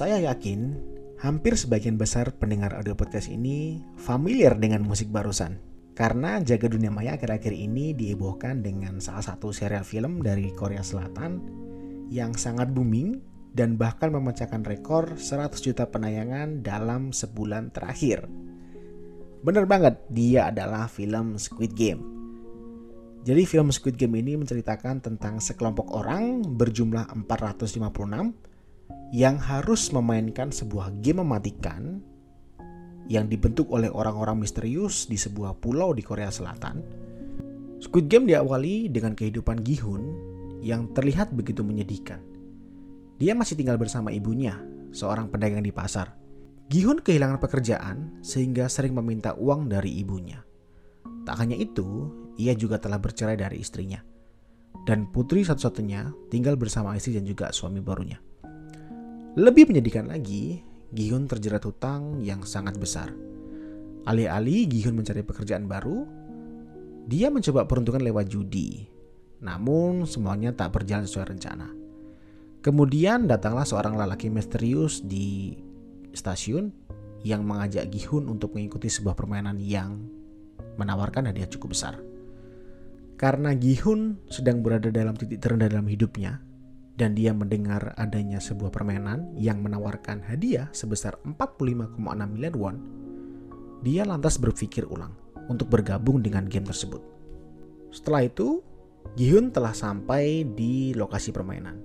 Saya yakin hampir sebagian besar pendengar audio podcast ini familiar dengan musik barusan. Karena Jaga Dunia Maya akhir-akhir ini dihebohkan dengan salah satu serial film dari Korea Selatan yang sangat booming dan bahkan memecahkan rekor 100 juta penayangan dalam sebulan terakhir. Bener banget, dia adalah film Squid Game. Jadi film Squid Game ini menceritakan tentang sekelompok orang berjumlah 456 yang harus memainkan sebuah game mematikan yang dibentuk oleh orang-orang misterius di sebuah pulau di Korea Selatan. Squid Game diawali dengan kehidupan Gihun yang terlihat begitu menyedihkan. Dia masih tinggal bersama ibunya, seorang pedagang di pasar. Gihun kehilangan pekerjaan sehingga sering meminta uang dari ibunya. Tak hanya itu, ia juga telah bercerai dari istrinya. Dan putri satu-satunya tinggal bersama istri dan juga suami barunya. Lebih menyedihkan lagi, Gihun terjerat hutang yang sangat besar. Alih-alih Gihun mencari pekerjaan baru, dia mencoba peruntungan lewat judi. Namun semuanya tak berjalan sesuai rencana. Kemudian datanglah seorang lelaki misterius di stasiun yang mengajak Gihun untuk mengikuti sebuah permainan yang menawarkan hadiah cukup besar. Karena Gihun sedang berada dalam titik terendah dalam hidupnya, dan dia mendengar adanya sebuah permainan yang menawarkan hadiah sebesar 45,6 miliar won, dia lantas berpikir ulang untuk bergabung dengan game tersebut. Setelah itu, Gihun telah sampai di lokasi permainan.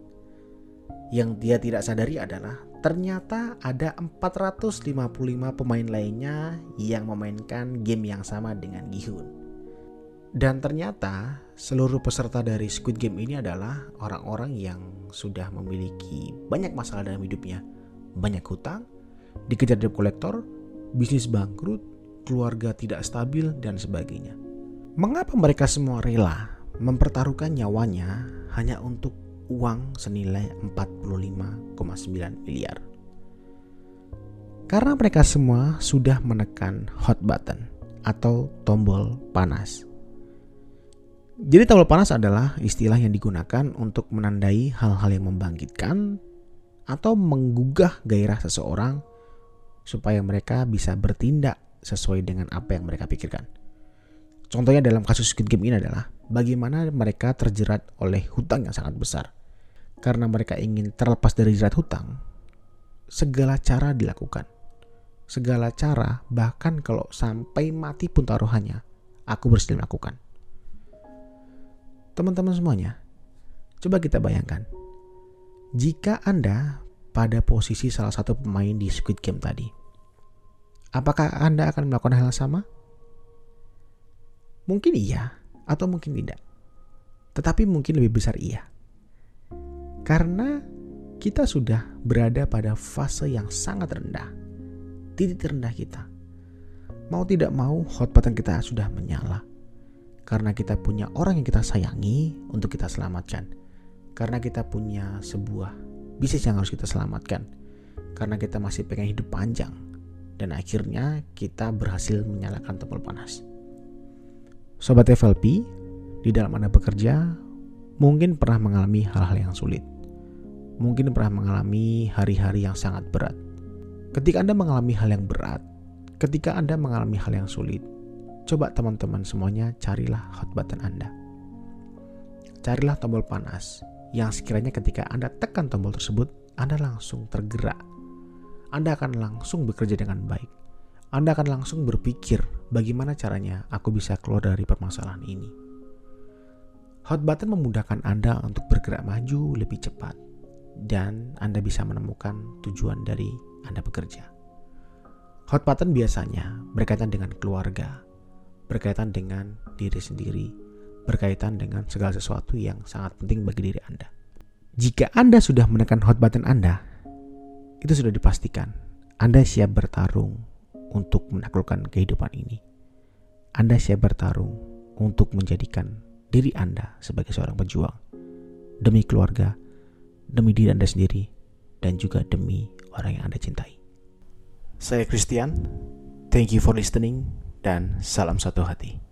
Yang dia tidak sadari adalah ternyata ada 455 pemain lainnya yang memainkan game yang sama dengan Gihun. Dan ternyata seluruh peserta dari Squid Game ini adalah orang-orang yang sudah memiliki banyak masalah dalam hidupnya. Banyak hutang, dikejar debt kolektor, bisnis bangkrut, keluarga tidak stabil, dan sebagainya. Mengapa mereka semua rela mempertaruhkan nyawanya hanya untuk uang senilai 45,9 miliar? Karena mereka semua sudah menekan hot button atau tombol panas jadi tombol panas adalah istilah yang digunakan untuk menandai hal-hal yang membangkitkan atau menggugah gairah seseorang supaya mereka bisa bertindak sesuai dengan apa yang mereka pikirkan. Contohnya dalam kasus Squid Game ini adalah bagaimana mereka terjerat oleh hutang yang sangat besar. Karena mereka ingin terlepas dari jerat hutang, segala cara dilakukan. Segala cara, bahkan kalau sampai mati pun taruhannya, aku bersedia melakukan. Teman-teman semuanya, coba kita bayangkan. Jika Anda pada posisi salah satu pemain di Squid Game tadi, apakah Anda akan melakukan hal yang sama? Mungkin iya, atau mungkin tidak. Tetapi mungkin lebih besar iya. Karena kita sudah berada pada fase yang sangat rendah. Titik terendah kita. Mau tidak mau hot button kita sudah menyala karena kita punya orang yang kita sayangi untuk kita selamatkan. Karena kita punya sebuah bisnis yang harus kita selamatkan. Karena kita masih pengen hidup panjang. Dan akhirnya kita berhasil menyalakan tombol panas. Sobat FLP, di dalam Anda bekerja, mungkin pernah mengalami hal-hal yang sulit. Mungkin pernah mengalami hari-hari yang sangat berat. Ketika Anda mengalami hal yang berat, ketika Anda mengalami hal yang sulit, Coba teman-teman semuanya carilah hot button Anda. Carilah tombol panas yang sekiranya ketika Anda tekan tombol tersebut, Anda langsung tergerak. Anda akan langsung bekerja dengan baik. Anda akan langsung berpikir bagaimana caranya aku bisa keluar dari permasalahan ini. Hot button memudahkan Anda untuk bergerak maju lebih cepat dan Anda bisa menemukan tujuan dari Anda bekerja. Hot button biasanya berkaitan dengan keluarga, berkaitan dengan diri sendiri, berkaitan dengan segala sesuatu yang sangat penting bagi diri Anda. Jika Anda sudah menekan hot button Anda, itu sudah dipastikan Anda siap bertarung untuk menaklukkan kehidupan ini. Anda siap bertarung untuk menjadikan diri Anda sebagai seorang pejuang demi keluarga, demi diri Anda sendiri, dan juga demi orang yang Anda cintai. Saya Christian. Thank you for listening dan salam satu hati.